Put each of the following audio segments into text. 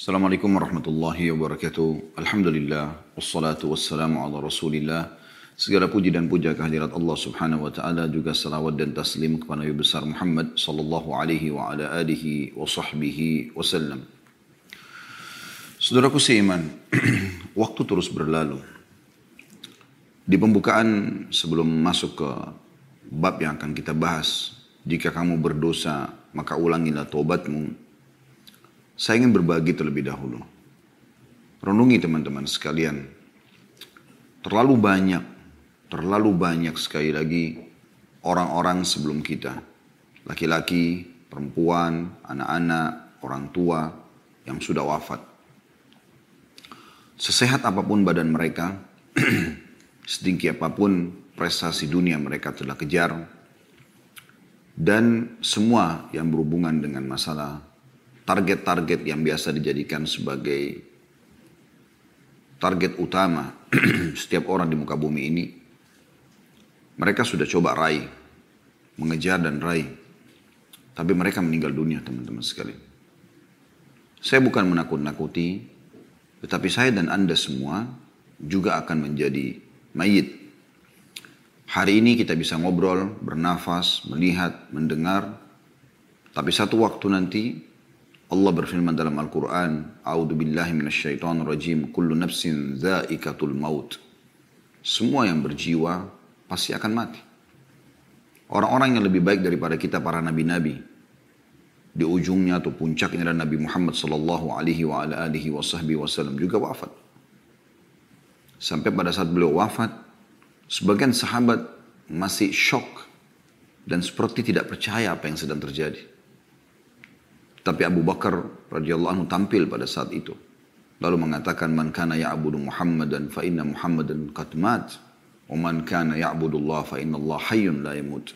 Assalamualaikum warahmatullahi wabarakatuh. Alhamdulillah, wassalatu wassalamu ala rasulillah. Segala puji dan puja kehadirat Allah subhanahu wa ta'ala juga salawat dan taslim kepada Nabi besar Muhammad sallallahu alaihi wa ala alihi wa sahbihi wasallam. Saudaraku seiman, waktu terus berlalu. Di pembukaan sebelum masuk ke bab yang akan kita bahas, jika kamu berdosa maka ulangilah tobatmu saya ingin berbagi terlebih dahulu. Renungi teman-teman sekalian. Terlalu banyak, terlalu banyak sekali lagi orang-orang sebelum kita. Laki-laki, perempuan, anak-anak, orang tua yang sudah wafat. Sesehat apa pun badan mereka, setinggi apa pun prestasi dunia mereka telah kejar, dan semua yang berhubungan dengan masalah target-target yang biasa dijadikan sebagai target utama setiap orang di muka bumi ini, mereka sudah coba raih, mengejar dan raih. Tapi mereka meninggal dunia teman-teman sekali. Saya bukan menakut-nakuti, tetapi saya dan Anda semua juga akan menjadi mayit. Hari ini kita bisa ngobrol, bernafas, melihat, mendengar. Tapi satu waktu nanti Allah berfirman dalam Al-Quran, A'udhu billahi minasyaitan rajim, Kullu nafsin zaikatul maut. Semua yang berjiwa pasti akan mati. Orang-orang yang lebih baik daripada kita para nabi-nabi, di ujungnya atau puncaknya adalah Nabi Muhammad sallallahu alaihi wa ala alihi wasallam juga wafat. Sampai pada saat beliau wafat, sebagian sahabat masih shock dan seperti tidak percaya apa yang sedang terjadi. Tapi Abu Bakar radhiyallahu anhu tampil pada saat itu. Lalu mengatakan man kana ya'budu Muhammadan fa inna Muhammadan qad mat. Wa man kana ya'budu Allah fa inna Allah hayyun la yamut.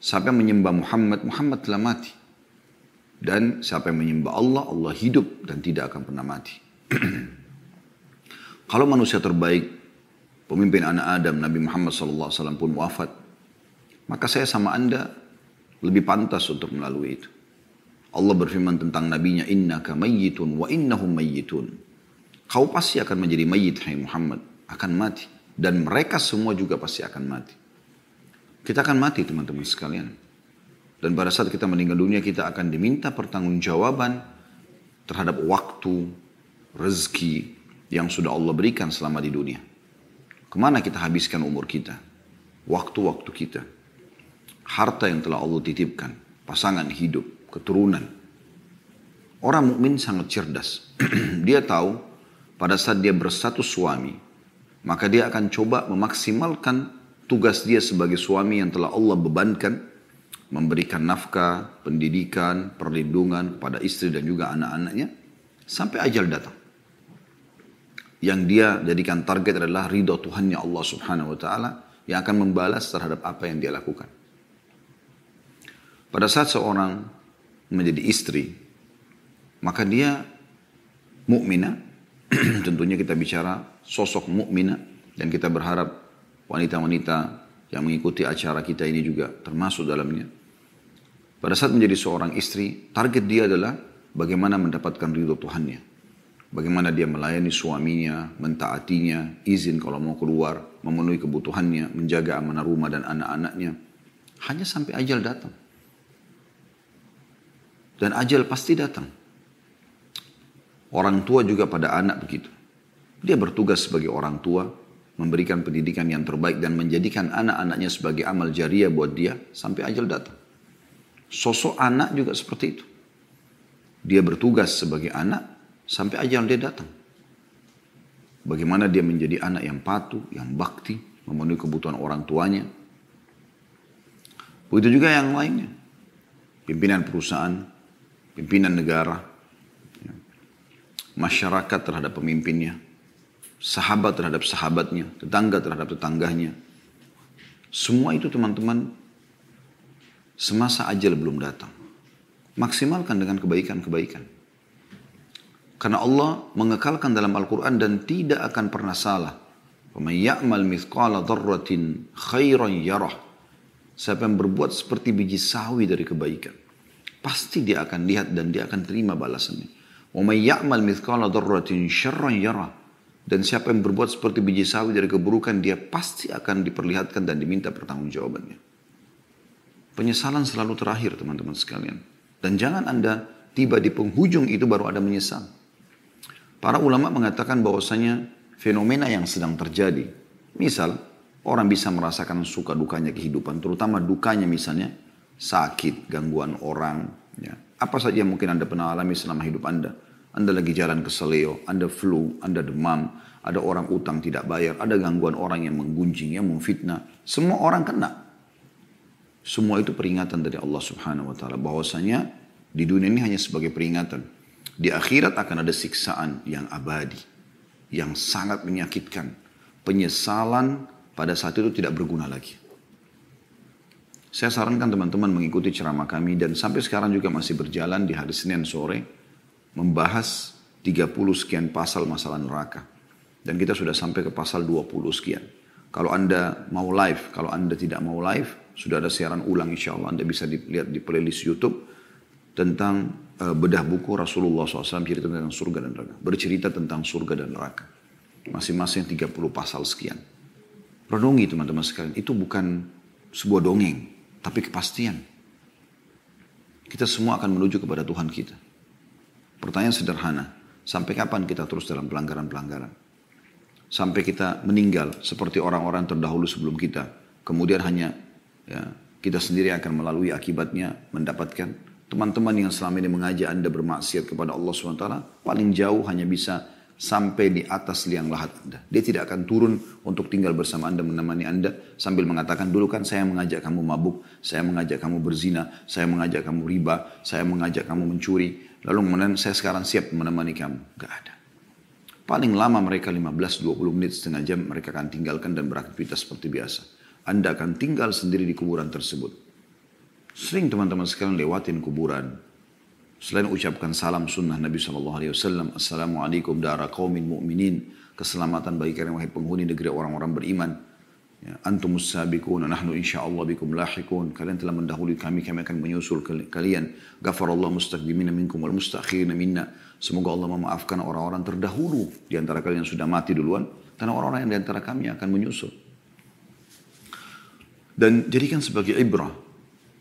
Siapa yang menyembah Muhammad, Muhammad telah mati. Dan siapa yang menyembah Allah, Allah hidup dan tidak akan pernah mati. Kalau manusia terbaik, pemimpin anak Adam, Nabi Muhammad SAW pun wafat, maka saya sama anda lebih pantas untuk melalui itu. Allah berfirman tentang nabinya innaka mayyitun wa innahum mayyitun. Kau pasti akan menjadi mayyit hai Muhammad, akan mati dan mereka semua juga pasti akan mati. Kita akan mati teman-teman sekalian. Dan pada saat kita meninggal dunia kita akan diminta pertanggungjawaban terhadap waktu, rezeki yang sudah Allah berikan selama di dunia. Ke mana kita habiskan umur kita? Waktu-waktu kita. Harta yang telah Allah titipkan. Pasangan hidup keturunan. Orang mukmin sangat cerdas. dia tahu pada saat dia berstatus suami, maka dia akan coba memaksimalkan tugas dia sebagai suami yang telah Allah bebankan, memberikan nafkah, pendidikan, perlindungan pada istri dan juga anak-anaknya, sampai ajal datang. Yang dia jadikan target adalah ridho Tuhannya Allah subhanahu wa ta'ala yang akan membalas terhadap apa yang dia lakukan. Pada saat seorang menjadi istri, maka dia mukmina. Tentunya kita bicara sosok mukmina dan kita berharap wanita-wanita yang mengikuti acara kita ini juga termasuk dalamnya. Pada saat menjadi seorang istri, target dia adalah bagaimana mendapatkan ridho Tuhannya. Bagaimana dia melayani suaminya, mentaatinya, izin kalau mau keluar, memenuhi kebutuhannya, menjaga amanah rumah dan anak-anaknya. Hanya sampai ajal datang. Dan ajal pasti datang. Orang tua juga pada anak begitu. Dia bertugas sebagai orang tua, memberikan pendidikan yang terbaik dan menjadikan anak-anaknya sebagai amal jariah buat dia sampai ajal datang. Sosok anak juga seperti itu. Dia bertugas sebagai anak sampai ajal dia datang. Bagaimana dia menjadi anak yang patuh, yang bakti, memenuhi kebutuhan orang tuanya. Begitu juga yang lainnya. Pimpinan perusahaan, pimpinan negara, ya. masyarakat terhadap pemimpinnya, sahabat terhadap sahabatnya, tetangga terhadap tetangganya. Semua itu teman-teman semasa ajal belum datang. Maksimalkan dengan kebaikan-kebaikan. Karena Allah mengekalkan dalam Al-Quran dan tidak akan pernah salah. وَمَنْ يَعْمَلْ مِثْقَالَ ذَرَّةٍ خَيْرًا يَرَهُ Siapa yang berbuat seperti biji sawi dari kebaikan Pasti dia akan lihat dan dia akan terima balasannya. May ya'mal mithqala dzarratin syarran yara. Dan siapa yang berbuat seperti biji sawi dari keburukan, dia pasti akan diperlihatkan dan diminta pertanggungjawabannya. Penyesalan selalu terakhir teman-teman sekalian. Dan jangan Anda tiba di penghujung itu baru ada menyesal. Para ulama mengatakan bahwasanya fenomena yang sedang terjadi. Misal, orang bisa merasakan suka dukanya kehidupan, terutama dukanya misalnya sakit, gangguan orang, ya. apa saja yang mungkin Anda pernah alami selama hidup Anda. Anda lagi jalan ke seleo, Anda flu, Anda demam, ada orang utang tidak bayar, ada gangguan orang yang menggunjing, yang memfitnah. Semua orang kena. Semua itu peringatan dari Allah subhanahu wa ta'ala. Bahwasanya di dunia ini hanya sebagai peringatan. Di akhirat akan ada siksaan yang abadi. Yang sangat menyakitkan. Penyesalan pada saat itu tidak berguna lagi. Saya sarankan teman-teman mengikuti ceramah kami dan sampai sekarang juga masih berjalan di hari Senin sore membahas 30 sekian pasal masalah neraka. Dan kita sudah sampai ke pasal 20 sekian. Kalau Anda mau live, kalau Anda tidak mau live, sudah ada siaran ulang insya Allah. Anda bisa dilihat di playlist Youtube tentang uh, bedah buku Rasulullah SAW cerita tentang surga dan neraka. Bercerita tentang surga dan neraka. Masing-masing 30 pasal sekian. Renungi teman-teman sekalian, itu bukan sebuah dongeng, tapi kepastian. Kita semua akan menuju kepada Tuhan kita. Pertanyaan sederhana, sampai kapan kita terus dalam pelanggaran-pelanggaran? Sampai kita meninggal seperti orang-orang terdahulu sebelum kita. Kemudian hanya ya, kita sendiri akan melalui akibatnya mendapatkan teman-teman yang selama ini mengajak Anda bermaksiat kepada Allah SWT paling jauh hanya bisa sampai di atas liang lahat Anda. Dia tidak akan turun untuk tinggal bersama Anda, menemani Anda sambil mengatakan, dulu kan saya mengajak kamu mabuk, saya mengajak kamu berzina, saya mengajak kamu riba, saya mengajak kamu mencuri. Lalu kemudian saya sekarang siap menemani kamu. Gak ada. Paling lama mereka 15-20 menit setengah jam mereka akan tinggalkan dan beraktivitas seperti biasa. Anda akan tinggal sendiri di kuburan tersebut. Sering teman-teman sekalian lewatin kuburan. Selain ucapkan salam sunnah Nabi SAW, Assalamualaikum dara qawmin mu'minin, keselamatan bagi kalian wahai penghuni negeri orang-orang beriman. Ya, antum sabiqun nahnu insyaallah bikum lahiqun. Kalian telah mendahului kami, kami akan menyusul kalian. Ghafarallahu mustaqdimina minkum wal mustakhirina minna. Semoga Allah memaafkan orang-orang terdahulu di antara kalian yang sudah mati duluan karena orang-orang yang di antara kami akan menyusul. Dan jadikan sebagai ibrah,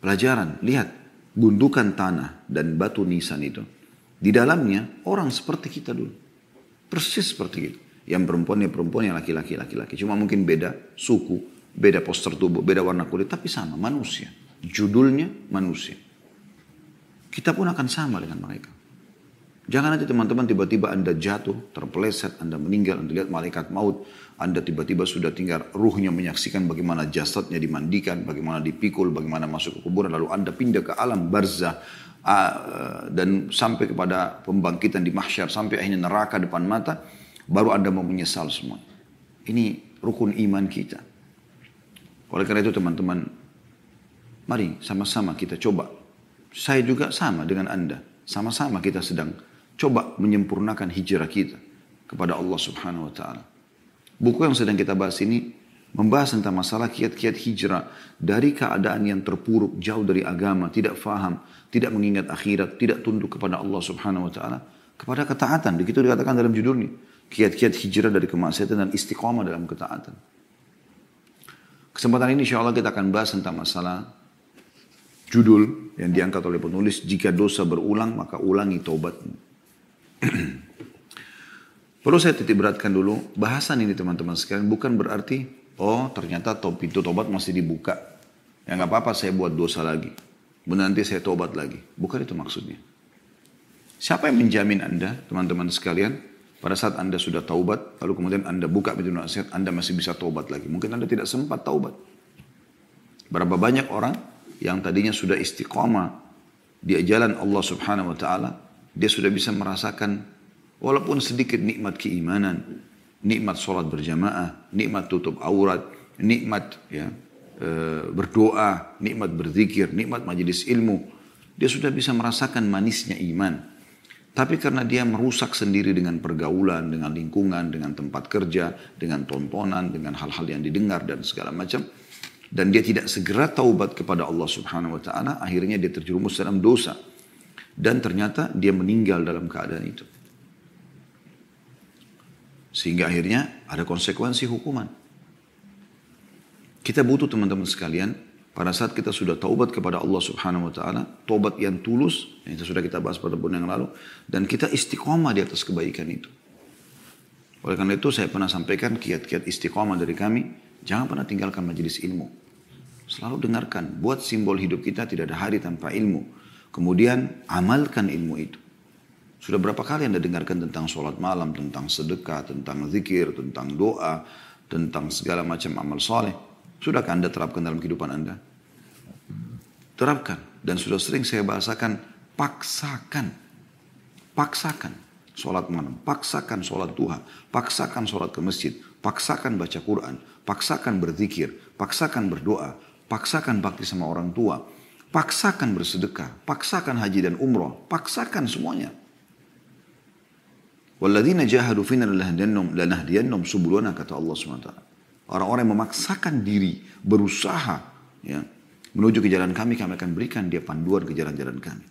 pelajaran. Lihat, gundukan tanah dan batu nisan itu. Di dalamnya orang seperti kita dulu. Persis seperti itu. Yang perempuan ya perempuan, yang laki-laki laki-laki. Cuma mungkin beda suku, beda postur tubuh, beda warna kulit, tapi sama manusia. Judulnya manusia. Kita pun akan sama dengan mereka. Jangan nanti teman-teman tiba-tiba Anda jatuh, terpeleset, Anda meninggal, Anda lihat malaikat maut, Anda tiba-tiba sudah tinggal ruhnya menyaksikan bagaimana jasadnya dimandikan, bagaimana dipikul, bagaimana masuk ke kuburan, lalu Anda pindah ke alam barzah, dan sampai kepada pembangkitan di mahsyar, sampai akhirnya neraka depan mata, Baru Anda mau menyesal semua. Ini rukun iman kita. Oleh karena itu teman-teman, mari sama-sama kita coba. Saya juga sama dengan Anda. Sama-sama kita sedang coba menyempurnakan hijrah kita kepada Allah subhanahu wa ta'ala. Buku yang sedang kita bahas ini membahas tentang masalah kiat-kiat hijrah dari keadaan yang terpuruk, jauh dari agama, tidak faham, tidak mengingat akhirat, tidak tunduk kepada Allah subhanahu wa ta'ala, kepada ketaatan. Begitu dikatakan dalam judulnya kiat-kiat hijrah dari kemaksiatan dan istiqomah dalam ketaatan. Kesempatan ini insya Allah kita akan bahas tentang masalah judul yang diangkat oleh penulis, jika dosa berulang maka ulangi taubatmu. Perlu saya titik beratkan dulu, bahasan ini teman-teman sekalian bukan berarti, oh ternyata pintu tobat masih dibuka. Ya nggak apa-apa saya buat dosa lagi. Nanti saya tobat lagi. Bukan itu maksudnya. Siapa yang menjamin Anda, teman-teman sekalian, pada saat Anda sudah taubat, lalu kemudian Anda buka pintu nasihat, Anda masih bisa taubat lagi. Mungkin Anda tidak sempat taubat. Berapa banyak orang yang tadinya sudah istiqomah di jalan Allah subhanahu wa ta'ala, dia sudah bisa merasakan walaupun sedikit nikmat keimanan, nikmat sholat berjamaah, nikmat tutup aurat, nikmat ya, e, berdoa, nikmat berzikir, nikmat majelis ilmu. Dia sudah bisa merasakan manisnya iman. Tapi karena dia merusak sendiri dengan pergaulan, dengan lingkungan, dengan tempat kerja, dengan tontonan, dengan hal-hal yang didengar dan segala macam. Dan dia tidak segera taubat kepada Allah subhanahu wa ta'ala, akhirnya dia terjerumus dalam dosa. Dan ternyata dia meninggal dalam keadaan itu. Sehingga akhirnya ada konsekuensi hukuman. Kita butuh teman-teman sekalian, pada saat kita sudah taubat kepada Allah subhanahu wa ta'ala, taubat yang tulus, yang sudah kita bahas pada bulan yang lalu, dan kita istiqomah di atas kebaikan itu. Oleh karena itu saya pernah sampaikan kiat-kiat istiqomah dari kami, jangan pernah tinggalkan majelis ilmu. Selalu dengarkan, buat simbol hidup kita tidak ada hari tanpa ilmu. Kemudian amalkan ilmu itu. Sudah berapa kali Anda dengarkan tentang sholat malam, tentang sedekah, tentang zikir, tentang doa, tentang segala macam amal soleh. Sudahkah Anda terapkan dalam kehidupan Anda? Terapkan. Dan sudah sering saya bahasakan, paksakan. Paksakan sholat malam, paksakan sholat duha, paksakan sholat ke masjid, paksakan baca Quran, paksakan berzikir, paksakan berdoa, paksakan bakti sama orang tua, paksakan bersedekah, paksakan haji dan umroh, paksakan semuanya. Walladzina jahadu fina lanahdiyannahum subulana kata Allah SWT. Orang-orang yang memaksakan diri, berusaha ya, menuju ke jalan kami, kami akan berikan dia panduan ke jalan-jalan kami.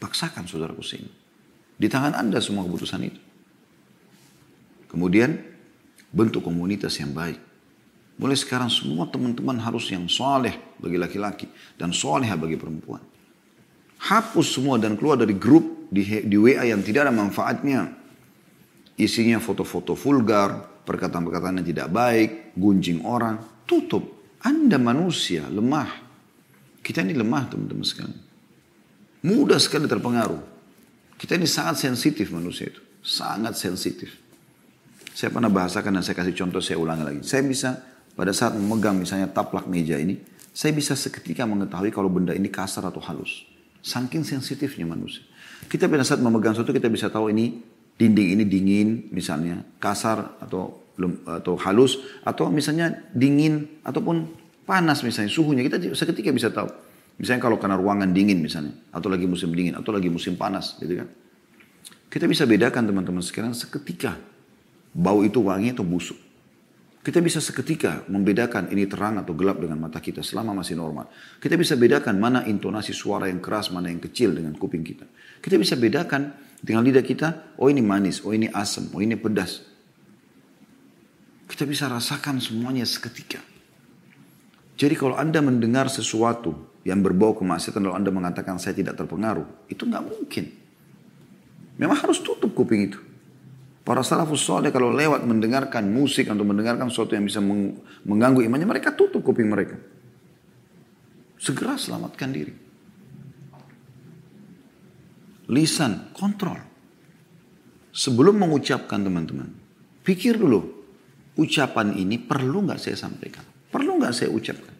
Paksakan saudaraku sini. Di tangan anda semua keputusan itu. Kemudian bentuk komunitas yang baik. Mulai sekarang semua teman-teman harus yang soleh bagi laki-laki dan soleh bagi perempuan. Hapus semua dan keluar dari grup di, di WA yang tidak ada manfaatnya. Isinya foto-foto vulgar, perkataan-perkataan yang tidak baik, gunjing orang. Tutup. Anda manusia, lemah. Kita ini lemah teman-teman sekalian. Mudah sekali terpengaruh. Kita ini sangat sensitif manusia itu. Sangat sensitif. Saya pernah bahasakan dan saya kasih contoh, saya ulangi lagi. Saya bisa pada saat memegang misalnya taplak meja ini, saya bisa seketika mengetahui kalau benda ini kasar atau halus. Saking sensitifnya manusia. Kita pada saat memegang sesuatu kita bisa tahu ini dinding ini dingin misalnya, kasar atau atau halus atau misalnya dingin ataupun panas misalnya suhunya kita seketika bisa tahu. Misalnya kalau karena ruangan dingin misalnya atau lagi musim dingin atau lagi musim panas gitu kan. Kita bisa bedakan teman-teman sekarang seketika bau itu wangi atau busuk. Kita bisa seketika membedakan ini terang atau gelap dengan mata kita selama masih normal. Kita bisa bedakan mana intonasi suara yang keras, mana yang kecil dengan kuping kita. Kita bisa bedakan dengan lidah kita, oh ini manis, oh ini asam, oh ini pedas. Kita bisa rasakan semuanya seketika. Jadi kalau Anda mendengar sesuatu yang berbau kemaksiatan lalu Anda mengatakan saya tidak terpengaruh, itu nggak mungkin. Memang harus tutup kuping itu. Para salafus soleh kalau lewat mendengarkan musik atau mendengarkan sesuatu yang bisa mengganggu imannya, mereka tutup kuping mereka. Segera selamatkan diri. Lisan, kontrol. Sebelum mengucapkan teman-teman, pikir dulu, ucapan ini perlu nggak saya sampaikan? Perlu nggak saya ucapkan?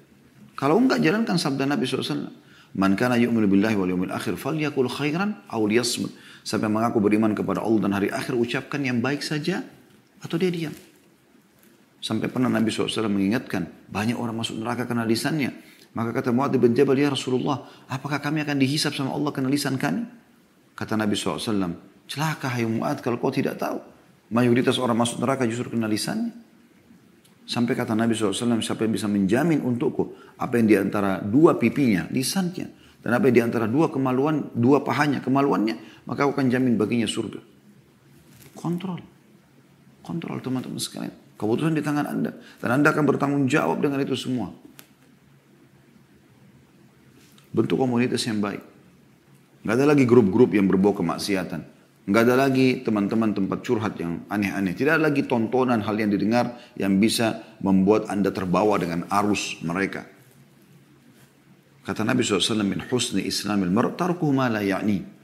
Kalau enggak jalankan sabda Nabi SAW. Man kana yu'minu billahi wal yawmil akhir falyakul khairan aw liyasmut. Sampai mengaku beriman kepada Allah dan hari akhir ucapkan yang baik saja atau dia diam. Sampai pernah Nabi SAW mengingatkan banyak orang masuk neraka karena lisannya. Maka kata Mu'ad bin Jabal, ya Rasulullah, apakah kami akan dihisap sama Allah karena lisan kami? Kata Nabi SAW, celaka hai Mu'ad kalau kau tidak tahu. Mayoritas orang masuk neraka justru kena lisannya. Sampai kata Nabi SAW, siapa yang bisa menjamin untukku apa yang di antara dua pipinya, lisannya. Dan apa yang di antara dua kemaluan, dua pahanya, kemaluannya, maka aku akan jamin baginya surga. Kontrol. Kontrol teman-teman sekalian. Keputusan di tangan Anda. Dan Anda akan bertanggung jawab dengan itu semua. Bentuk komunitas yang baik. Gak ada lagi grup-grup yang berbau kemaksiatan. Nggak ada lagi teman-teman tempat curhat yang aneh-aneh. Tidak ada lagi tontonan hal yang didengar yang bisa membuat Anda terbawa dengan arus mereka. Kata Nabi SAW, min husni islamil ma la ya'ni.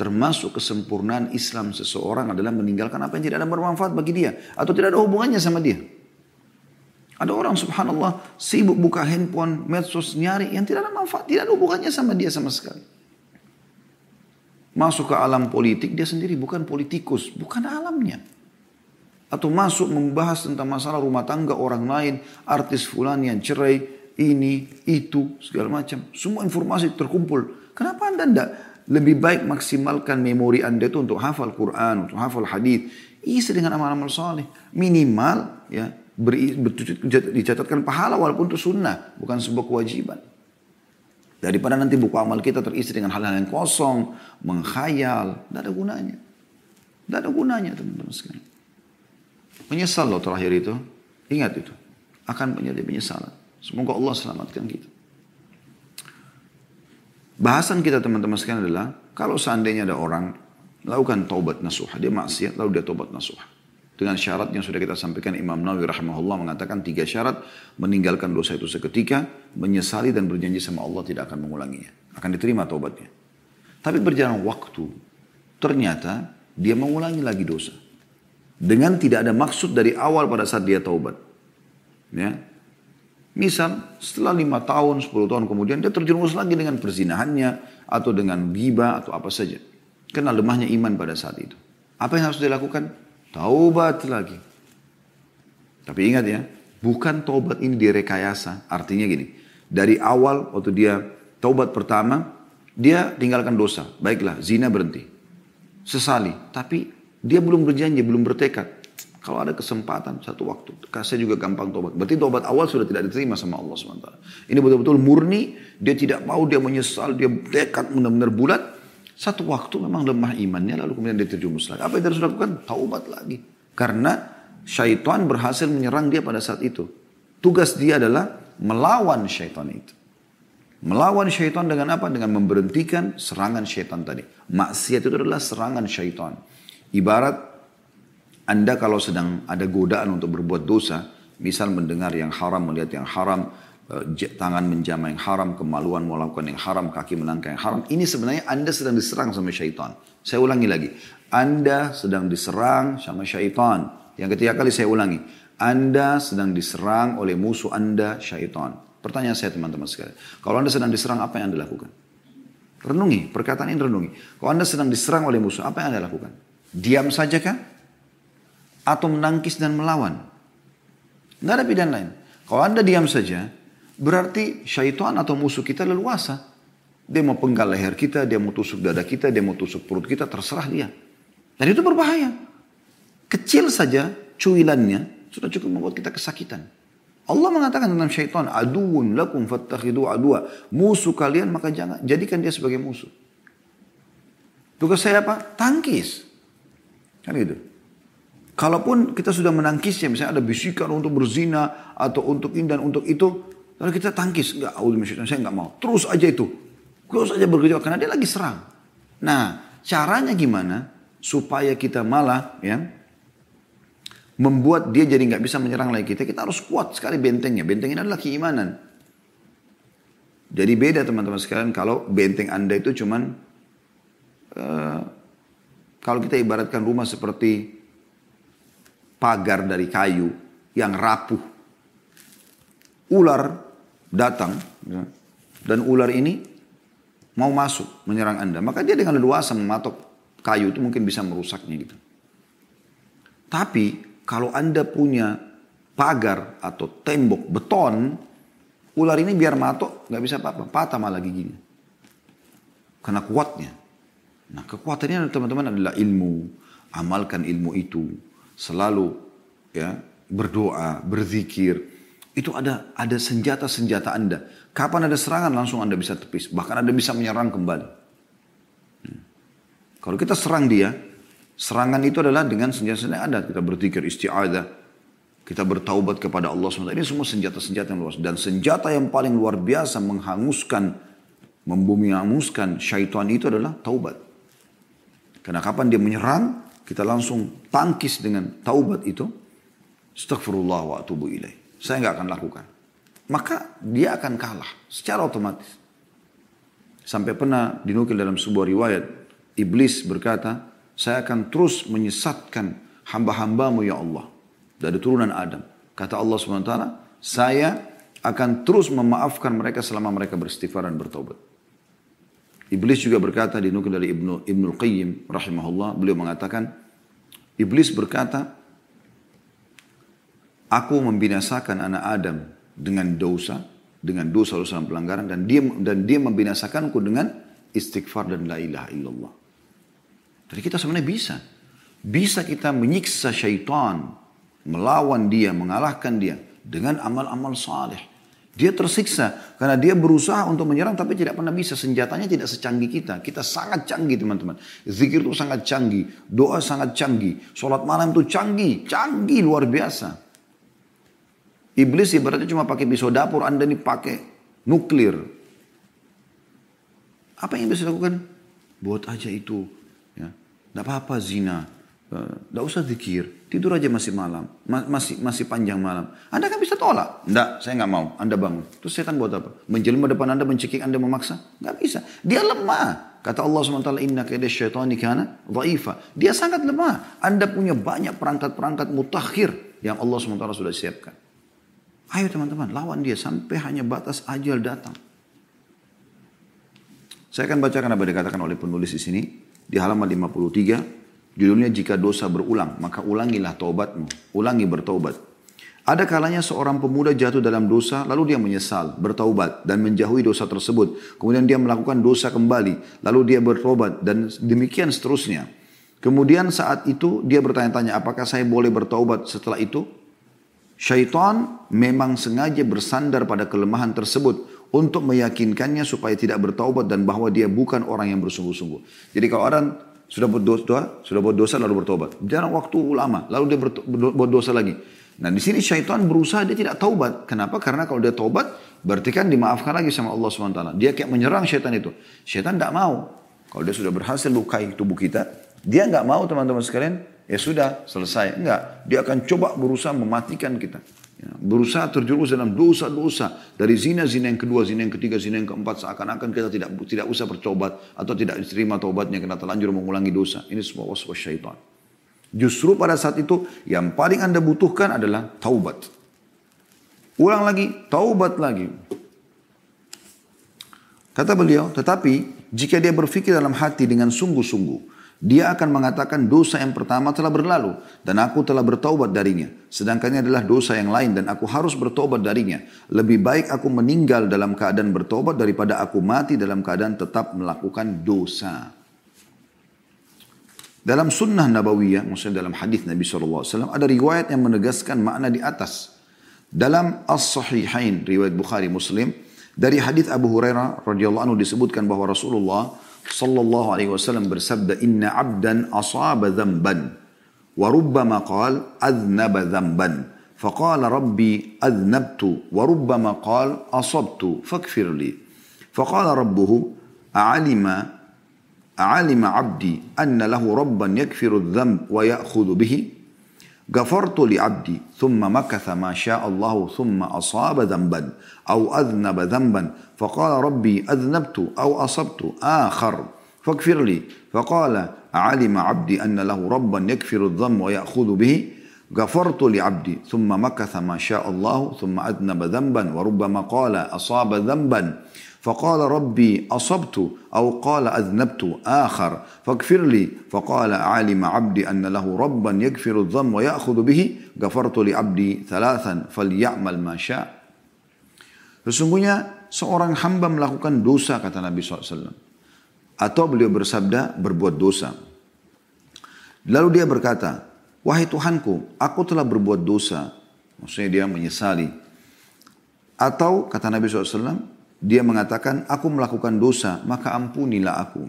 Termasuk kesempurnaan Islam seseorang adalah meninggalkan apa yang tidak ada bermanfaat bagi dia. Atau tidak ada hubungannya sama dia. Ada orang subhanallah sibuk buka handphone, medsos, nyari yang tidak ada manfaat. Tidak ada hubungannya sama dia sama sekali masuk ke alam politik, dia sendiri bukan politikus, bukan alamnya. Atau masuk membahas tentang masalah rumah tangga orang lain, artis fulan yang cerai, ini, itu, segala macam. Semua informasi terkumpul. Kenapa anda tidak lebih baik maksimalkan memori anda itu untuk hafal Quran, untuk hafal hadis, isi dengan amal-amal soleh. Minimal ya beri, dicatatkan pahala walaupun itu sunnah, bukan sebuah kewajiban. Daripada nanti buku amal kita terisi dengan hal-hal yang kosong, mengkhayal, tidak ada gunanya. Tidak ada gunanya teman-teman sekalian. Menyesal loh terakhir itu. Ingat itu. Akan menjadi penyesalan. Semoga Allah selamatkan kita. Bahasan kita teman-teman sekalian adalah kalau seandainya ada orang lakukan taubat nasuha, dia maksiat lalu dia taubat nasuha. Dengan syarat yang sudah kita sampaikan Imam Nawawi rahimahullah mengatakan tiga syarat meninggalkan dosa itu seketika, menyesali dan berjanji sama Allah tidak akan mengulanginya. Akan diterima taubatnya. Tapi berjalan waktu, ternyata dia mengulangi lagi dosa. Dengan tidak ada maksud dari awal pada saat dia taubat. Ya. Misal setelah lima tahun, sepuluh tahun kemudian dia terjerumus lagi dengan perzinahannya atau dengan riba atau apa saja. Karena lemahnya iman pada saat itu. Apa yang harus dilakukan? Taubat lagi. Tapi ingat ya, bukan taubat ini direkayasa. Artinya gini, dari awal waktu dia taubat pertama, dia tinggalkan dosa. Baiklah, zina berhenti. Sesali. Tapi dia belum berjanji, belum bertekad. Kalau ada kesempatan satu waktu, kasih juga gampang tobat. Berarti tobat awal sudah tidak diterima sama Allah SWT. Ini betul-betul murni, dia tidak mau, dia menyesal, dia tekad benar-benar bulat. Satu waktu memang lemah imannya lalu kemudian dia terjumus lagi. Apa yang harus dilakukan? Taubat lagi. Karena syaitan berhasil menyerang dia pada saat itu. Tugas dia adalah melawan syaitan itu. Melawan syaitan dengan apa? Dengan memberhentikan serangan syaitan tadi. Maksiat itu adalah serangan syaitan. Ibarat Anda kalau sedang ada godaan untuk berbuat dosa, misal mendengar yang haram, melihat yang haram, tangan menjamah yang haram, kemaluan melakukan yang haram, kaki melangkah yang haram. Ini sebenarnya Anda sedang diserang sama syaitan. Saya ulangi lagi. Anda sedang diserang sama syaitan. Yang ketiga kali saya ulangi. Anda sedang diserang oleh musuh Anda, syaitan. Pertanyaan saya teman-teman sekalian. Kalau Anda sedang diserang, apa yang Anda lakukan? Renungi, perkataan ini renungi. Kalau Anda sedang diserang oleh musuh, apa yang Anda lakukan? Diam saja kah? Atau menangkis dan melawan? Tidak ada pilihan lain. Kalau Anda diam saja, Berarti syaitan atau musuh kita leluasa. Dia mau penggal leher kita, dia mau tusuk dada kita, dia mau tusuk perut kita, terserah dia. Dan itu berbahaya. Kecil saja cuilannya sudah cukup membuat kita kesakitan. Allah mengatakan tentang syaitan, aduun lakum fattakhidu adua. Musuh kalian maka jangan jadikan dia sebagai musuh. Tugas saya apa? Tangkis. Kan gitu. Kalaupun kita sudah menangkisnya, misalnya ada bisikan untuk berzina atau untuk ini dan untuk itu, Lalu kita tangkis, enggak, saya enggak mau. Terus aja itu. Terus aja bekerja karena dia lagi serang. Nah, caranya gimana supaya kita malah ya membuat dia jadi nggak bisa menyerang lagi kita. Kita harus kuat sekali bentengnya. Benteng ini adalah keimanan. Jadi beda teman-teman sekalian kalau benteng anda itu cuman uh, kalau kita ibaratkan rumah seperti pagar dari kayu yang rapuh. Ular datang ya, dan ular ini mau masuk menyerang Anda, maka dia dengan leluasa mematok kayu itu mungkin bisa merusaknya gitu. Tapi kalau Anda punya pagar atau tembok beton, ular ini biar matok nggak bisa apa-apa, patah malah giginya. Karena kuatnya. Nah kekuatannya teman-teman adalah ilmu, amalkan ilmu itu, selalu ya berdoa, berzikir, itu ada ada senjata-senjata Anda. Kapan ada serangan langsung Anda bisa tepis. Bahkan Anda bisa menyerang kembali. Hmm. Kalau kita serang dia, serangan itu adalah dengan senjata-senjata Anda. Kita berpikir isti'adah, kita bertaubat kepada Allah SWT. Ini semua senjata-senjata yang luas. Dan senjata yang paling luar biasa menghanguskan, membumi hanguskan syaitan itu adalah taubat. Karena kapan dia menyerang, kita langsung tangkis dengan taubat itu. Astagfirullah wa atubu ilaih. Saya nggak akan lakukan. Maka dia akan kalah secara otomatis. Sampai pernah dinukil dalam sebuah riwayat. Iblis berkata, saya akan terus menyesatkan hamba-hambamu ya Allah. Dari turunan Adam. Kata Allah SWT, saya akan terus memaafkan mereka selama mereka beristighfar dan bertobat. Iblis juga berkata dinukil dari Ibnu Ibnu Qayyim rahimahullah, beliau mengatakan Iblis berkata, Aku membinasakan anak Adam dengan dosa, dengan dosa-dosa dan pelanggaran dan dia dan dia membinasakanku dengan istighfar dan la ilaha illallah. Jadi kita sebenarnya bisa. Bisa kita menyiksa syaitan, melawan dia, mengalahkan dia dengan amal-amal saleh. Dia tersiksa karena dia berusaha untuk menyerang tapi tidak pernah bisa. Senjatanya tidak secanggih kita. Kita sangat canggih teman-teman. Zikir itu sangat canggih. Doa sangat canggih. Sholat malam itu canggih. Canggih luar biasa. Iblis ibaratnya cuma pakai pisau dapur. Anda ini pakai nuklir. Apa yang bisa lakukan? Buat aja itu. Ya. Tidak apa-apa zina. Eh, usah zikir, tidur aja masih malam, masih masih panjang malam. Anda kan bisa tolak. Tidak, saya nggak mau. Anda bangun. Terus setan buat apa? Menjelma depan Anda, mencekik Anda, memaksa? Nggak bisa. Dia lemah. Kata Allah SWT, Inna kaidah syaitani kana dhaifa. Dia sangat lemah. Anda punya banyak perangkat-perangkat mutakhir yang Allah SWT sudah siapkan. Ayo teman-teman, lawan dia sampai hanya batas ajal datang. Saya akan bacakan apa dikatakan oleh penulis di sini di halaman 53 Judulnya jika dosa berulang, maka ulangilah taubatmu. Ulangi bertaubat. Ada kalanya seorang pemuda jatuh dalam dosa, lalu dia menyesal, bertaubat, dan menjauhi dosa tersebut. Kemudian dia melakukan dosa kembali, lalu dia bertobat, dan demikian seterusnya. Kemudian saat itu dia bertanya-tanya, apakah saya boleh bertaubat setelah itu? Syaitan memang sengaja bersandar pada kelemahan tersebut untuk meyakinkannya supaya tidak bertaubat dan bahwa dia bukan orang yang bersungguh-sungguh. Jadi kalau orang sudah buat dosa, sudah buat dosa lalu bertobat. Jarang waktu lama, lalu dia buat dosa lagi. Nah di sini syaitan berusaha dia tidak taubat. Kenapa? Karena kalau dia taubat berarti kan dimaafkan lagi sama Allah SWT. Dia kayak menyerang syaitan itu. Syaitan tidak mau. Kalau dia sudah berhasil lukai tubuh kita, dia nggak mau teman-teman sekalian, ya sudah selesai. Enggak, dia akan coba berusaha mematikan kita. Ya, berusaha terjerumus dalam dosa-dosa dari zina-zina yang kedua, zina yang ketiga, zina yang keempat seakan-akan kita tidak tidak usah bertobat atau tidak diterima taubatnya karena terlanjur mengulangi dosa. Ini semua waswas syaitan. Justru pada saat itu yang paling Anda butuhkan adalah taubat. Ulang lagi, taubat lagi. Kata beliau, tetapi jika dia berpikir dalam hati dengan sungguh-sungguh, dia akan mengatakan dosa yang pertama telah berlalu dan aku telah bertaubat darinya. Sedangkan ini adalah dosa yang lain dan aku harus bertobat darinya. Lebih baik aku meninggal dalam keadaan bertobat daripada aku mati dalam keadaan tetap melakukan dosa. Dalam sunnah nabawiyah, maksudnya dalam hadis Nabi SAW, ada riwayat yang menegaskan makna di atas. Dalam As-Sahihain, riwayat Bukhari Muslim, dari hadis Abu Hurairah radhiyallahu anhu disebutkan bahwa Rasulullah صلى الله عليه وسلم برسبد إن عبدا أصاب ذنبا وربما قال أذنب ذنبا. فقال ربي أذنبت وربما قال أصبت فاكفر لي. فقال ربه أعلم أعلم عبدي أن له ربا يكفر الذنب ويأخذ به؟ غفرت لعبدي ثم مكث ما شاء الله ثم أصاب ذنبا أو أذنب ذنبا فقال ربي أذنبت أو أصبت آخر فاغفر لي. فقال علم عبدي أن له ربا يكفر الذنب ويأخذ به. غفرت لعبدي ثم مكث ما شاء الله ثم أذنب ذنبا وربما قال أصاب ذنبا. فقال ربي أصبت أو قال أذنبت آخر فاغفر لي فقال علم عبدي أن له ربا يغفر الذنب ويأخذ به غفرت لعبدي ثلاثا فليعمل ما شاء Sesungguhnya seorang hamba melakukan dosa kata Nabi SAW. Atau beliau bersabda berbuat dosa. Lalu dia berkata, Wahai Tuhanku, aku telah berbuat dosa. Maksudnya dia menyesali. Atau kata Nabi SAW, dia mengatakan, aku melakukan dosa, maka ampunilah aku.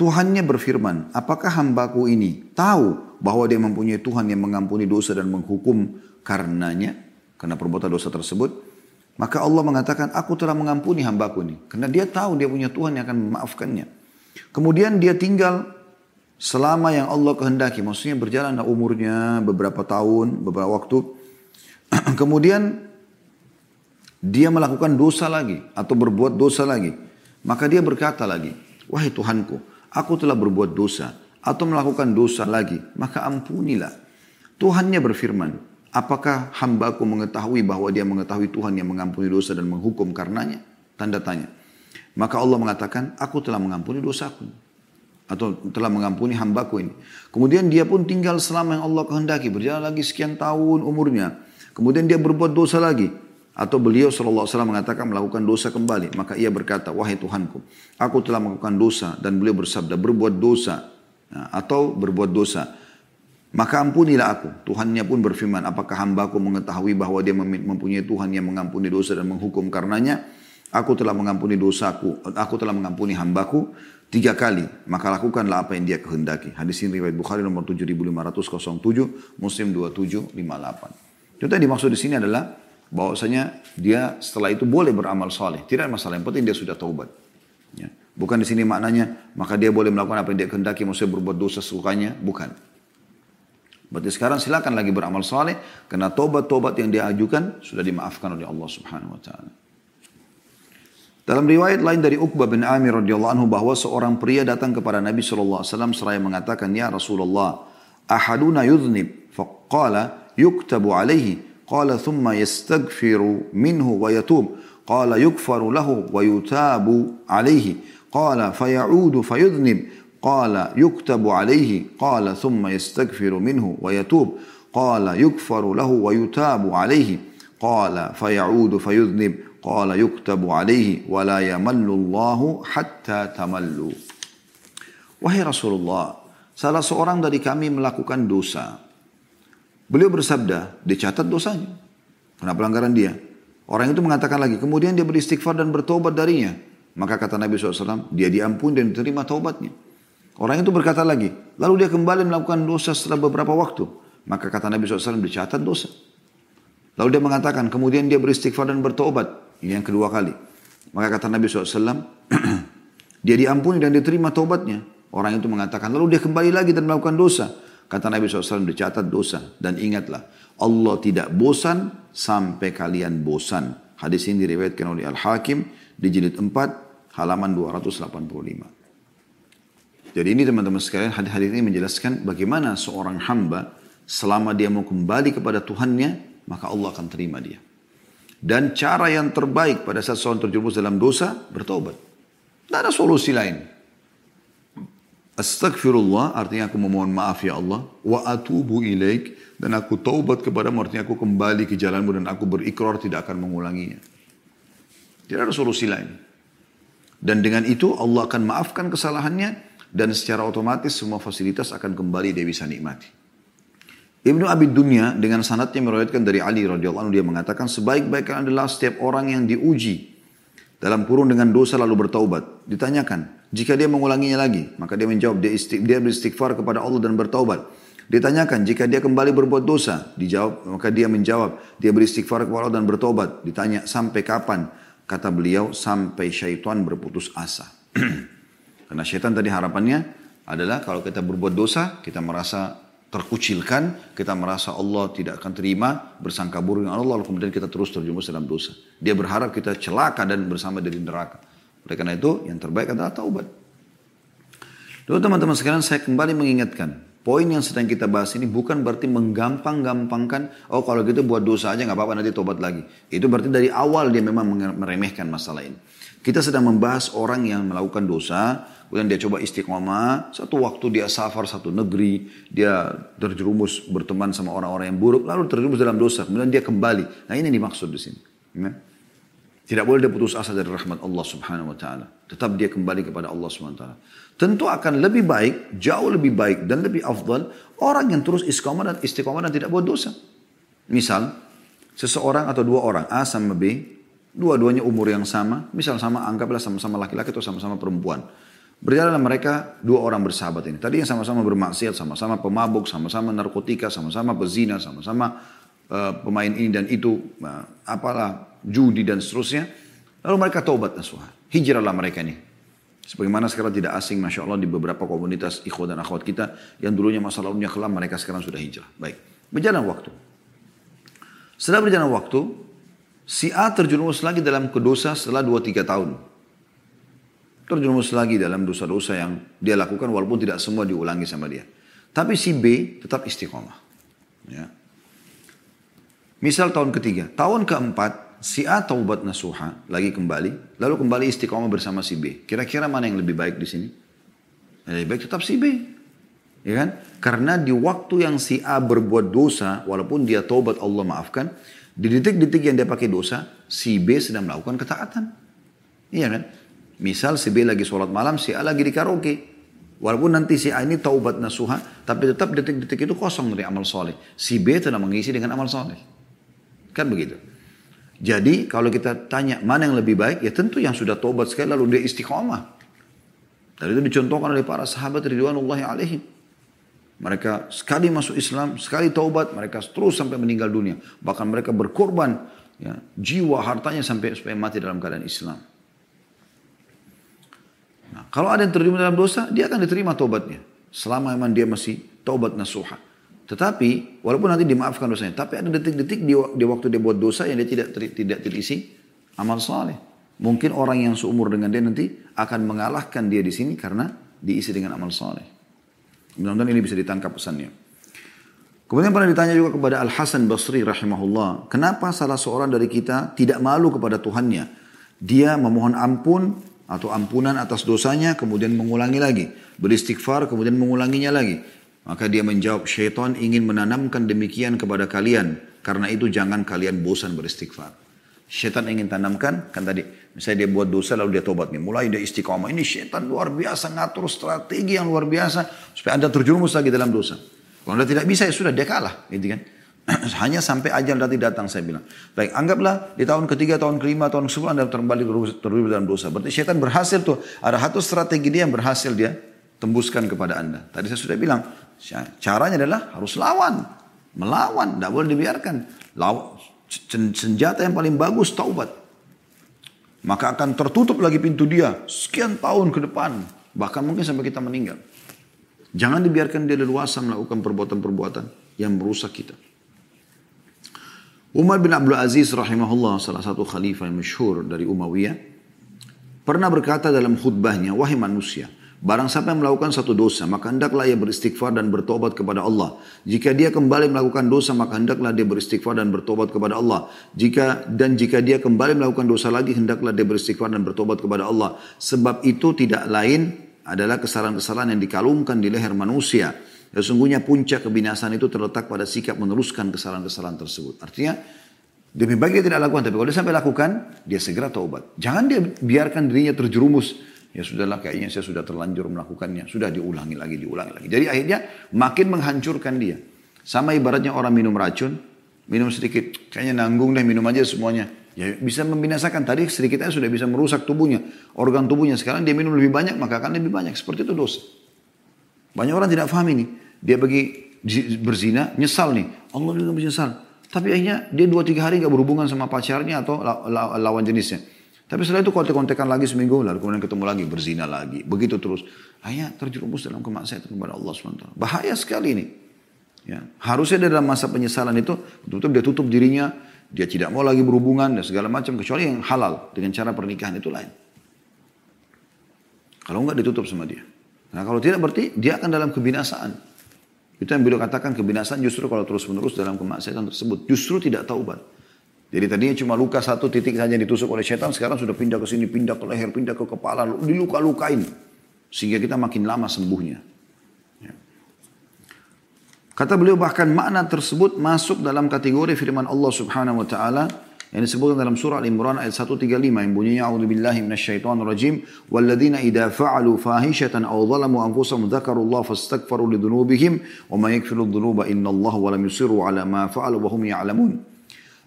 Tuhannya berfirman, apakah hambaku ini tahu bahwa dia mempunyai Tuhan yang mengampuni dosa dan menghukum karenanya, karena perbuatan dosa tersebut? Maka Allah mengatakan, aku telah mengampuni hambaku ini. Karena dia tahu dia punya Tuhan yang akan memaafkannya. Kemudian dia tinggal selama yang Allah kehendaki. Maksudnya berjalan umurnya beberapa tahun, beberapa waktu. Kemudian dia melakukan dosa lagi atau berbuat dosa lagi. Maka dia berkata lagi, wahai Tuhanku, aku telah berbuat dosa atau melakukan dosa lagi, maka ampunilah. Tuhannya berfirman, Apakah hambaku mengetahui bahwa dia mengetahui Tuhan yang mengampuni dosa dan menghukum karenanya? Tanda tanya. Maka Allah mengatakan, aku telah mengampuni dosaku. Atau telah mengampuni hambaku ini. Kemudian dia pun tinggal selama yang Allah kehendaki. Berjalan lagi sekian tahun umurnya. Kemudian dia berbuat dosa lagi. Atau beliau SAW mengatakan melakukan dosa kembali. Maka ia berkata, wahai Tuhanku, aku telah melakukan dosa. Dan beliau bersabda, berbuat dosa. Nah, atau berbuat dosa Maka ampunilah aku. Tuhannya pun berfirman, apakah hambaku mengetahui bahwa dia mempunyai Tuhan yang mengampuni dosa dan menghukum karenanya? Aku telah mengampuni dosaku, aku telah mengampuni hambaku tiga kali. Maka lakukanlah apa yang dia kehendaki. Hadis ini riwayat Bukhari nomor 7507, Muslim 2758. Itu yang dimaksud di sini adalah bahwasanya dia setelah itu boleh beramal soleh. Tidak masalah, yang penting dia sudah taubat. Ya. Bukan di sini maknanya, maka dia boleh melakukan apa yang dia kehendaki, maksudnya berbuat dosa sukanya. Bukan. Berarti sekarang silakan lagi beramal saleh karena tobat-tobat yang dia ajukan sudah dimaafkan oleh Allah Subhanahu wa taala. Dalam riwayat lain dari Uqbah bin Amir radhiyallahu anhu bahwa seorang pria datang kepada Nabi sallallahu alaihi wasallam seraya mengatakan, "Ya Rasulullah, ahaduna yudhnib." Faqala, "Yuktabu alaihi." قال ثم يستغفر منه ويتوب. قال يكفر له ويتاب عليه. قال فيعود فيذنب. قال يكتب عليه. قال ثم يستغفر منه ويتوب. قال يكفر له ويتاب عليه. قال فيعود فيذنب. قال يكتب عليه. ولا يمل الله حتى تمل وهي رسول الله salah seorang dari kami melakukan dosa. Beliau bersabda, dicatat dosanya. Karena pelanggaran dia. Orang itu mengatakan lagi, kemudian dia beristighfar dan bertobat darinya. Maka kata Nabi SAW, dia diampuni dan diterima taubatnya. Orang itu berkata lagi, lalu dia kembali melakukan dosa setelah beberapa waktu. Maka kata Nabi SAW dicatat dosa. Lalu dia mengatakan, kemudian dia beristighfar dan bertobat. Ini yang kedua kali. Maka kata Nabi SAW, dia diampuni dan diterima tobatnya. Orang itu mengatakan, lalu dia kembali lagi dan melakukan dosa. Kata Nabi SAW, dicatat dosa. Dan ingatlah, Allah tidak bosan sampai kalian bosan. Hadis ini diriwayatkan oleh Al-Hakim di jilid 4, halaman 285. Jadi ini teman-teman sekalian hadis-hadis ini menjelaskan bagaimana seorang hamba selama dia mau kembali kepada Tuhannya maka Allah akan terima dia. Dan cara yang terbaik pada saat seorang terjerumus dalam dosa bertobat. Tidak ada solusi lain. Astagfirullah artinya aku memohon maaf ya Allah. Wa atubu ilaik dan aku taubat kepadamu artinya aku kembali ke jalanmu dan aku berikrar tidak akan mengulanginya. Tidak ada solusi lain. Dan dengan itu Allah akan maafkan kesalahannya dan secara otomatis semua fasilitas akan kembali dia bisa nikmati. Ibnu Abi Dunya dengan sanatnya meriwayatkan dari Ali radhiyallahu anhu dia mengatakan sebaik-baiknya adalah setiap orang yang diuji dalam kurun dengan dosa lalu bertaubat. Ditanyakan, jika dia mengulanginya lagi, maka dia menjawab dia, istiq, dia beristighfar kepada Allah dan bertaubat. Ditanyakan, jika dia kembali berbuat dosa, dijawab, maka dia menjawab, dia beristighfar kepada Allah dan bertobat. Ditanya, sampai kapan? Kata beliau, sampai syaitan berputus asa. Karena syaitan tadi harapannya adalah kalau kita berbuat dosa, kita merasa terkucilkan, kita merasa Allah tidak akan terima, bersangka buruk dengan Allah, lalu kemudian kita terus terjumus dalam dosa. Dia berharap kita celaka dan bersama dari neraka. Oleh karena itu, yang terbaik adalah taubat. Lalu teman-teman sekalian, saya kembali mengingatkan, poin yang sedang kita bahas ini bukan berarti menggampang-gampangkan, oh kalau gitu buat dosa aja nggak apa-apa nanti tobat lagi. Itu berarti dari awal dia memang meremehkan masalah ini. Kita sedang membahas orang yang melakukan dosa, Kemudian dia coba istiqomah, satu waktu dia safar satu negeri, dia terjerumus berteman sama orang-orang yang buruk, lalu terjerumus dalam dosa, kemudian dia kembali. Nah ini dimaksud di sini. Ya. Tidak boleh dia putus asa dari rahmat Allah subhanahu wa ta'ala. Tetap dia kembali kepada Allah subhanahu wa ta'ala. Tentu akan lebih baik, jauh lebih baik dan lebih afdal orang yang terus istiqomah dan istiqomah dan tidak buat dosa. Misal, seseorang atau dua orang, A sama B, dua-duanya umur yang sama, misal sama anggaplah sama-sama laki-laki atau sama-sama perempuan. Berjalanlah mereka dua orang bersahabat ini. Tadi yang sama-sama bermaksiat, sama-sama pemabuk, sama-sama narkotika, sama-sama pezina, sama-sama uh, pemain ini dan itu, uh, apalah judi dan seterusnya. Lalu mereka taubat nasuha. Hijrahlah mereka ini. Sebagaimana sekarang tidak asing Masya Allah di beberapa komunitas ikhwan dan akhwat kita yang dulunya masa lalunya kelam mereka sekarang sudah hijrah. Baik. Berjalan waktu. Setelah berjalan waktu, si A terjerumus lagi dalam kedosa setelah 2-3 tahun terjerumus lagi dalam dosa-dosa yang dia lakukan walaupun tidak semua diulangi sama dia. Tapi si B tetap istiqomah. Ya. Misal tahun ketiga, tahun keempat si A taubat nasuha lagi kembali, lalu kembali istiqomah bersama si B. Kira-kira mana yang lebih baik di sini? Lebih baik tetap si B. Ya kan? Karena di waktu yang si A berbuat dosa, walaupun dia taubat Allah maafkan, di detik-detik yang dia pakai dosa, si B sedang melakukan ketaatan. Iya kan? Misal si B lagi sholat malam, si A lagi di karaoke. Walaupun nanti si A ini taubat nasuha, tapi tetap detik-detik itu kosong dari amal soleh. Si B telah mengisi dengan amal soleh. Kan begitu. Jadi kalau kita tanya mana yang lebih baik, ya tentu yang sudah taubat sekali lalu dia istiqomah. Dan itu dicontohkan oleh para sahabat Ridwanullahi alaihim. Mereka sekali masuk Islam, sekali taubat, mereka terus sampai meninggal dunia. Bahkan mereka berkorban ya, jiwa hartanya sampai supaya mati dalam keadaan Islam. Kalau ada yang terjun dalam dosa, dia akan diterima tobatnya. Selama memang dia masih taubat nasuha. Tetapi, walaupun nanti dimaafkan dosanya, tapi ada detik-detik di, di waktu dia buat dosa yang dia tidak ter, tidak terisi amal saleh. Mungkin orang yang seumur dengan dia nanti akan mengalahkan dia di sini karena diisi dengan amal saleh. Mudah-mudahan ini bisa ditangkap pesannya. Kemudian pernah ditanya juga kepada Al Hasan Basri rahimahullah, kenapa salah seorang dari kita tidak malu kepada Tuhannya? Dia memohon ampun atau ampunan atas dosanya kemudian mengulangi lagi. Beristighfar kemudian mengulanginya lagi. Maka dia menjawab, syaitan ingin menanamkan demikian kepada kalian. Karena itu jangan kalian bosan beristighfar. Syaitan ingin tanamkan, kan tadi, misalnya dia buat dosa lalu dia tobat nih. Mulai dia istiqomah. Ini syaitan luar biasa, ngatur strategi yang luar biasa. Supaya anda terjerumus lagi dalam dosa. Kalau anda tidak bisa ya sudah dia kalah. Gitu kan. Hanya sampai ajal nanti datang saya bilang. Baik, anggaplah di tahun ketiga, tahun kelima, tahun ke anda kembali terlibat dalam dosa. Berarti syaitan berhasil tuh. Ada satu strategi dia yang berhasil dia tembuskan kepada anda. Tadi saya sudah bilang, caranya adalah harus lawan. Melawan, tidak boleh dibiarkan. Law, senjata yang paling bagus taubat. Maka akan tertutup lagi pintu dia sekian tahun ke depan. Bahkan mungkin sampai kita meninggal. Jangan dibiarkan dia leluasa melakukan perbuatan-perbuatan yang merusak kita. Umar bin Abdul Aziz rahimahullah salah satu khalifah yang masyhur dari Umayyah pernah berkata dalam khutbahnya wahai manusia barang siapa yang melakukan satu dosa maka hendaklah ia beristighfar dan bertobat kepada Allah. Jika dia kembali melakukan dosa maka hendaklah dia beristighfar dan bertobat kepada Allah. Jika dan jika dia kembali melakukan dosa lagi hendaklah dia beristighfar dan bertobat kepada Allah. Sebab itu tidak lain adalah kesalahan-kesalahan yang dikalungkan di leher manusia Sesungguhnya puncak kebinasaan itu terletak pada sikap meneruskan kesalahan-kesalahan tersebut. Artinya, lebih baik dia tidak lakukan. Tapi kalau dia sampai lakukan, dia segera taubat. Jangan dia biarkan dirinya terjerumus. Ya sudahlah kayaknya saya sudah terlanjur melakukannya. Sudah diulangi lagi, diulangi lagi. Jadi akhirnya makin menghancurkan dia. Sama ibaratnya orang minum racun, minum sedikit. Kayaknya nanggung deh minum aja semuanya. Ya bisa membinasakan. Tadi sedikitnya sudah bisa merusak tubuhnya. Organ tubuhnya. Sekarang dia minum lebih banyak, maka akan lebih banyak. Seperti itu dosa. Banyak orang tidak paham ini. Dia bagi berzina, nyesal nih. Allah juga menyesal. Tapi akhirnya dia dua tiga hari nggak berhubungan sama pacarnya atau lawan jenisnya. Tapi setelah itu kontek-kontekan lagi seminggu, lalu kemudian ketemu lagi, berzina lagi. Begitu terus. Akhirnya terjerumus dalam kemaksiatan kepada Allah SWT. Bahaya sekali ini. Ya. Harusnya dalam masa penyesalan itu, betul-betul dia tutup dirinya, dia tidak mau lagi berhubungan dan segala macam, kecuali yang halal dengan cara pernikahan itu lain. Kalau enggak ditutup sama dia. Nah kalau tidak berarti dia akan dalam kebinasaan. Itu yang beliau katakan kebinasaan justru kalau terus-menerus dalam kemaksiatan tersebut. Justru tidak taubat. Jadi tadinya cuma luka satu titik saja ditusuk oleh setan, sekarang sudah pindah ke sini, pindah ke leher, pindah ke kepala, diluka-lukain. Sehingga kita makin lama sembuhnya. Ya. Kata beliau bahkan makna tersebut masuk dalam kategori firman Allah subhanahu wa ta'ala yang disebutkan dalam surah Al-Imran ayat 135 yang bunyinya a'udzubillahi minasyaitonir rajim walladzina idza fa'alu fahishatan aw zalamu anfusahum dzakarullaha fastaghfiru lidzunubihim wa may yaghfiru dzunuba innallaha wa lam yusiru ala ma fa'alu wa hum ya'lamun.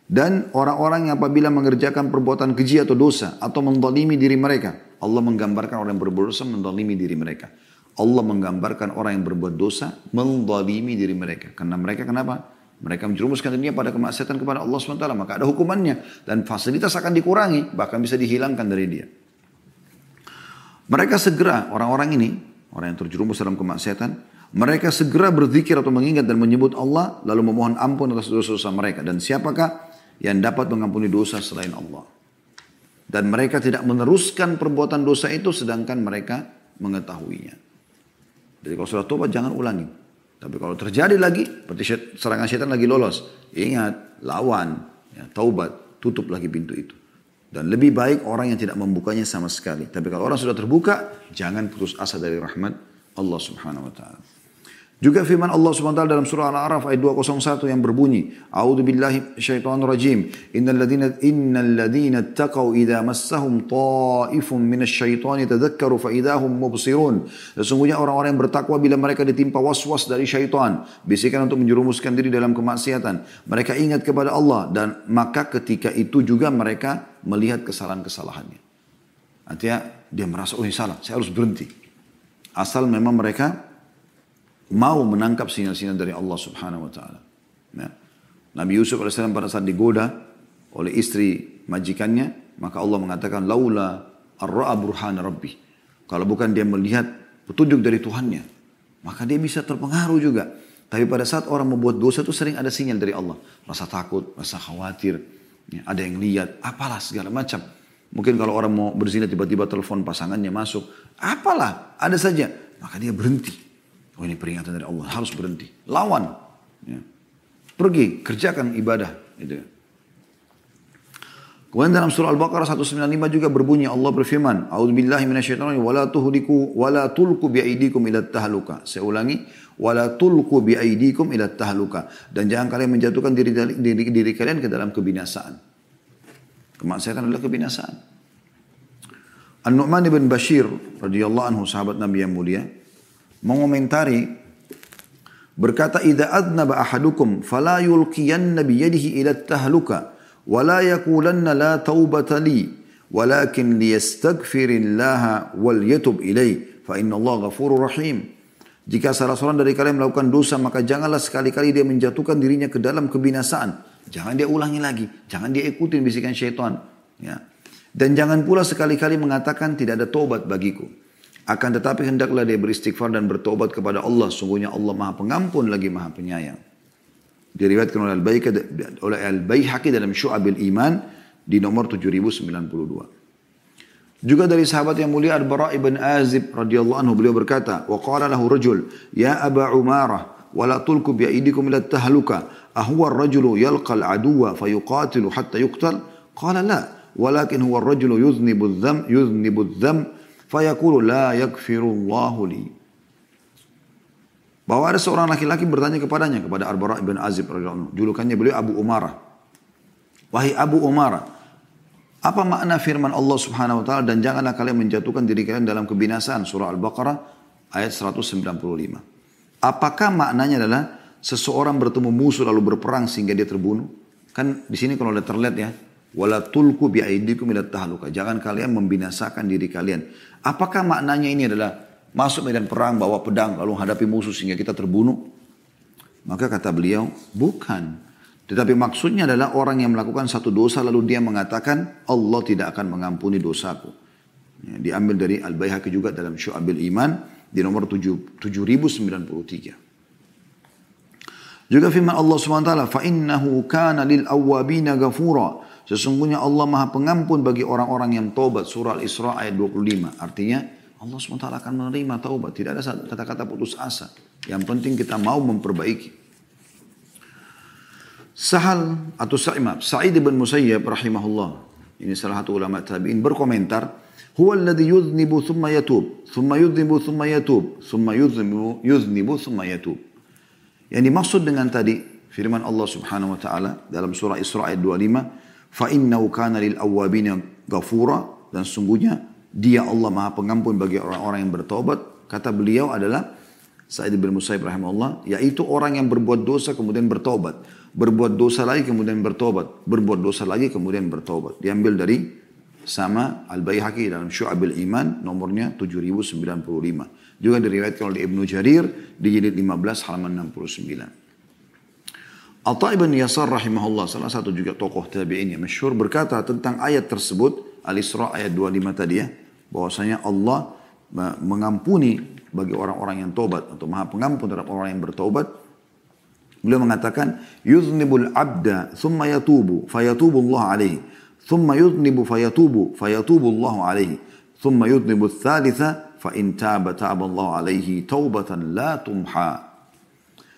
Dan orang-orang yang apabila mengerjakan perbuatan keji atau dosa atau mendalimi diri mereka Allah menggambarkan orang yang berbuat dosa mendalimi diri mereka. Allah menggambarkan orang yang berbuat dosa mendalimi diri mereka. Karena mereka kenapa mereka menjerumuskan dunia pada kemaksiatan kepada Allah SWT. Maka ada hukumannya. Dan fasilitas akan dikurangi. Bahkan bisa dihilangkan dari dia. Mereka segera, orang-orang ini, orang yang terjerumus dalam kemaksiatan, mereka segera berzikir atau mengingat dan menyebut Allah, lalu memohon ampun atas dosa-dosa mereka. Dan siapakah yang dapat mengampuni dosa selain Allah? Dan mereka tidak meneruskan perbuatan dosa itu sedangkan mereka mengetahuinya. Jadi kalau sudah tobat jangan ulangi. Tapi kalau terjadi lagi, seperti serangan setan lagi lolos, ingat, lawan, ya, taubat, tutup lagi pintu itu. Dan lebih baik orang yang tidak membukanya sama sekali. Tapi kalau orang sudah terbuka, jangan putus asa dari rahmat Allah subhanahu wa ta'ala. Juga firman Allah SWT dalam surah Al-A'raf ayat 201 yang berbunyi, A'udzu billahi syaitonir rajim. Innal ladzina innal ladzina taqaw idza massahum ta'ifun minasyaitani tadhakkaru fa idahum mubsirun. Sesungguhnya orang-orang yang bertakwa bila mereka ditimpa was-was dari syaitan, bisikan untuk menjerumuskan diri dalam kemaksiatan, mereka ingat kepada Allah dan maka ketika itu juga mereka melihat kesalahan-kesalahannya. Artinya dia merasa, oh ini salah, saya harus berhenti. Asal memang mereka mau menangkap sinyal-sinyal dari Allah Subhanahu wa taala. Ya. Nabi Yusuf AS pada saat digoda oleh istri majikannya, maka Allah mengatakan laula arra'a rabbi. Kalau bukan dia melihat petunjuk dari Tuhannya, maka dia bisa terpengaruh juga. Tapi pada saat orang membuat dosa itu sering ada sinyal dari Allah. Rasa takut, rasa khawatir, ya, ada yang lihat, apalah segala macam. Mungkin kalau orang mau berzina tiba-tiba telepon pasangannya masuk, apalah, ada saja. Maka dia berhenti. Oh ini peringatan dari Allah, harus berhenti. Lawan. Ya. Pergi, kerjakan ibadah. Gitu. Kemudian dalam surah Al-Baqarah 195 juga berbunyi Allah berfirman, A'udzubillahi minasyaitonir wala tuhliku wala tulku biaidikum ila tahluka. Saya ulangi, wala tulku biaidikum ila tahluka dan jangan kalian menjatuhkan diri, diri, diri kalian ke dalam kebinasaan. Kemaksiatan adalah kebinasaan. An-Nu'man bin Bashir radhiyallahu anhu sahabat Nabi yang mulia mengomentari berkata idza adnaba ahadukum fala yulqiyanna bi yadihi ila tahluka wa la yaqulanna la taubata li walakin liyastaghfirillaha wal yatub ilai fa inna Allah ghafurur rahim. Jika salah seorang dari kalian melakukan dosa maka janganlah sekali-kali dia menjatuhkan dirinya ke dalam kebinasaan. Jangan dia ulangi lagi jangan dia ikutin bisikan syaitan ya. Dan jangan pula sekali-kali mengatakan tidak ada tobat bagiku akan tetapi hendaklah dia beristighfar dan bertobat kepada Allah. Sungguhnya Allah maha pengampun lagi maha penyayang. Diriwayatkan oleh Al-Bayhaqi oleh Al-Bayhaqi dalam Syu'abil Iman di nomor 7092. Juga dari sahabat yang mulia Al-Bara' ibn Azib radhiyallahu anhu beliau berkata, "Wa qala lahu rajul, ya Aba Umarah, wa la tulku bi aydikum ila tahluka, ahwa ar-rajulu yalqa al-aduwa fayuqatilu hatta yuqtal?" Qala la, walakin huwa ar-rajulu yuznibu adh-dham yuznibu adh-dham Fayaqulu la yakfirullahu li. Bahwa ada seorang laki-laki bertanya kepadanya kepada Arbara ibn Azib radhiyallahu Julukannya beliau Abu Umarah. Wahai Abu Umarah, apa makna firman Allah Subhanahu wa taala dan janganlah kalian menjatuhkan diri kalian dalam kebinasaan surah Al-Baqarah ayat 195. Apakah maknanya adalah seseorang bertemu musuh lalu berperang sehingga dia terbunuh? Kan di sini kalau ada terlihat ya, wala tulku bi aidikum ila tahluka. Jangan kalian membinasakan diri kalian. Apakah maknanya ini adalah masuk medan perang bawa pedang lalu hadapi musuh sehingga kita terbunuh? Maka kata beliau, bukan. Tetapi maksudnya adalah orang yang melakukan satu dosa lalu dia mengatakan Allah tidak akan mengampuni dosaku. Ya, diambil dari Al-Baihaqi juga dalam Syu'abil Iman di nomor 7, 7093. Juga firman Allah SWT, فَإِنَّهُ كَانَ لِلْأَوَّابِينَ غَفُورًا Sesungguhnya Allah maha pengampun bagi orang-orang yang taubat. Surah Al-Isra ayat 25. Artinya Allah SWT akan menerima taubat. Tidak ada kata-kata putus asa. Yang penting kita mau memperbaiki. Sahal atau Sa'imah, Sa'id bin Musayyab rahimahullah. Ini salah satu ulama tabi'in berkomentar. Huwa alladhi yudhnibu thumma yatub. Thumma yudhnibu thumma yatub. Thumma yudhnibu, yudhnibu thumma yatub. Yang dimaksud dengan tadi firman Allah subhanahu wa ta'ala dalam surah Isra ayat 25 fa innahu kana lil awwabina ghafura dan sungguhnya dia Allah Maha Pengampun bagi orang-orang yang bertobat. Kata beliau adalah Sa'id bin Musayyib rahimahullah, yaitu orang yang berbuat dosa kemudian bertobat. Berbuat dosa lagi kemudian bertobat. Berbuat dosa lagi kemudian bertobat. Diambil dari sama Al-Bayhaqi dalam Syu'abil Iman nomornya 7095. Juga diriwayatkan oleh Ibnu Jarir di jilid 15 halaman 69. Atta ibn Yasar rahimahullah, salah satu juga tokoh tabi'in yang masyhur berkata tentang ayat tersebut, Al-Isra ayat 25 tadi ya, bahwasanya Allah mengampuni bagi orang-orang yang tobat atau maha pengampun terhadap orang yang bertobat. Beliau mengatakan, yuznibul abda thumma yatubu fayatubu Allah alaihi. Thumma yuznibu fayatubu fayatubu Allah alaihi. Thumma yuznibu thalitha fa in Allah alaihi taubatan la tumha.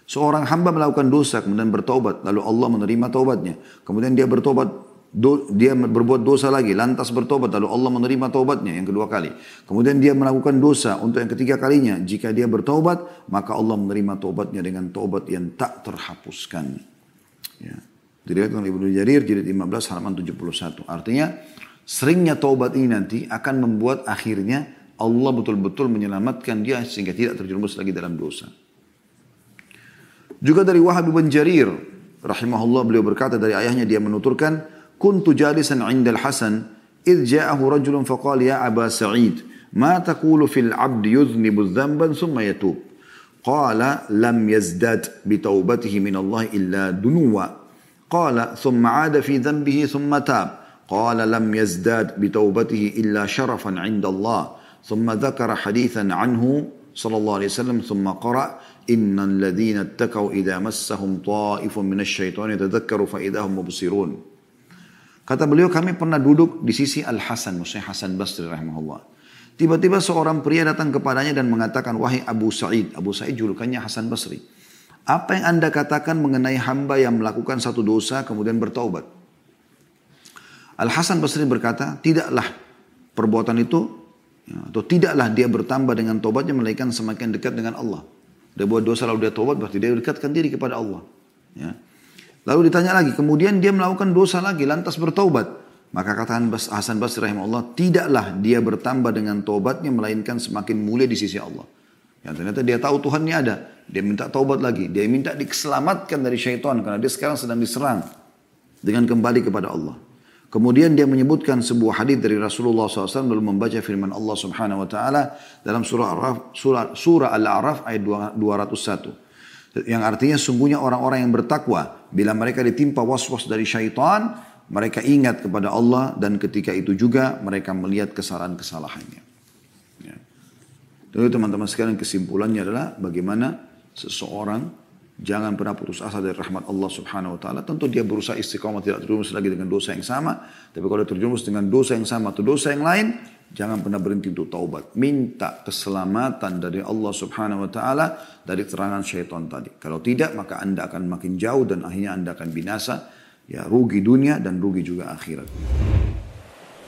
Seorang hamba melakukan dosa kemudian bertobat lalu Allah menerima taubatnya. Kemudian dia bertobat do, dia berbuat dosa lagi, lantas bertobat, lalu Allah menerima taubatnya yang kedua kali. Kemudian dia melakukan dosa untuk yang ketiga kalinya. Jika dia bertobat, maka Allah menerima taubatnya dengan taubat yang tak terhapuskan. Ya. Diriwayatkan oleh Ibnu Jarir jilid 15 halaman 71. Artinya seringnya taubat ini nanti akan membuat akhirnya Allah betul-betul menyelamatkan dia sehingga tidak terjerumus lagi dalam dosa. Juga dari Wahab bin Jarir rahimahullah beliau berkata dari ayahnya dia menuturkan كنت جالسا عند الحسن إذ جاءه رجل فقال يا أبا سعيد ما تقول في العبد يذنب ذنبا ثم يتوب قال لم يزداد بتوبته من الله إلا دنوا قال ثم عاد في ذنبه ثم تاب قال لم يزداد بتوبته إلا شرفا عند الله ثم ذكر حديثا عنه صلى الله عليه وسلم ثم قرأ إن الذين اتقوا إذا مسهم طائف من الشيطان يتذكروا فإذا هم مبصرون Kata beliau kami pernah duduk di sisi Al-Hasan, maksudnya Hasan Basri rahimahullah. Tiba-tiba seorang pria datang kepadanya dan mengatakan, wahai Abu Sa'id, Abu Sa'id julukannya Hasan Basri. Apa yang anda katakan mengenai hamba yang melakukan satu dosa kemudian bertaubat? Al-Hasan Basri berkata, tidaklah perbuatan itu, ya, atau tidaklah dia bertambah dengan taubatnya melainkan semakin dekat dengan Allah. Dia buat dosa lalu dia taubat berarti dia dekatkan diri kepada Allah. Ya. Lalu ditanya lagi, kemudian dia melakukan dosa lagi, lantas bertaubat. Maka katakan Hasan Basri rahimahullah, tidaklah dia bertambah dengan taubatnya, melainkan semakin mulia di sisi Allah. Yang ternyata dia tahu Tuhannya ada. Dia minta taubat lagi. Dia minta diselamatkan dari syaitan, karena dia sekarang sedang diserang. Dengan kembali kepada Allah. Kemudian dia menyebutkan sebuah hadis dari Rasulullah SAW lalu membaca firman Allah Subhanahu Wa Taala dalam surah Al-A'raf surah, surah Al-A'raf ayat 201 yang artinya sungguhnya orang-orang yang bertakwa bila mereka ditimpa was-was dari syaitan mereka ingat kepada Allah dan ketika itu juga mereka melihat kesalahan-kesalahannya. Ya. Teman-teman sekalian kesimpulannya adalah bagaimana seseorang jangan pernah putus asa dari rahmat Allah subhanahu wa ta'ala. Tentu dia berusaha istiqomah tidak terjerumus lagi dengan dosa yang sama. Tapi kalau dia terjerumus dengan dosa yang sama atau dosa yang lain, Jangan pernah berhenti untuk taubat. Minta keselamatan dari Allah subhanahu wa ta'ala dari terangan syaitan tadi. Kalau tidak maka anda akan makin jauh dan akhirnya anda akan binasa. Ya rugi dunia dan rugi juga akhirat.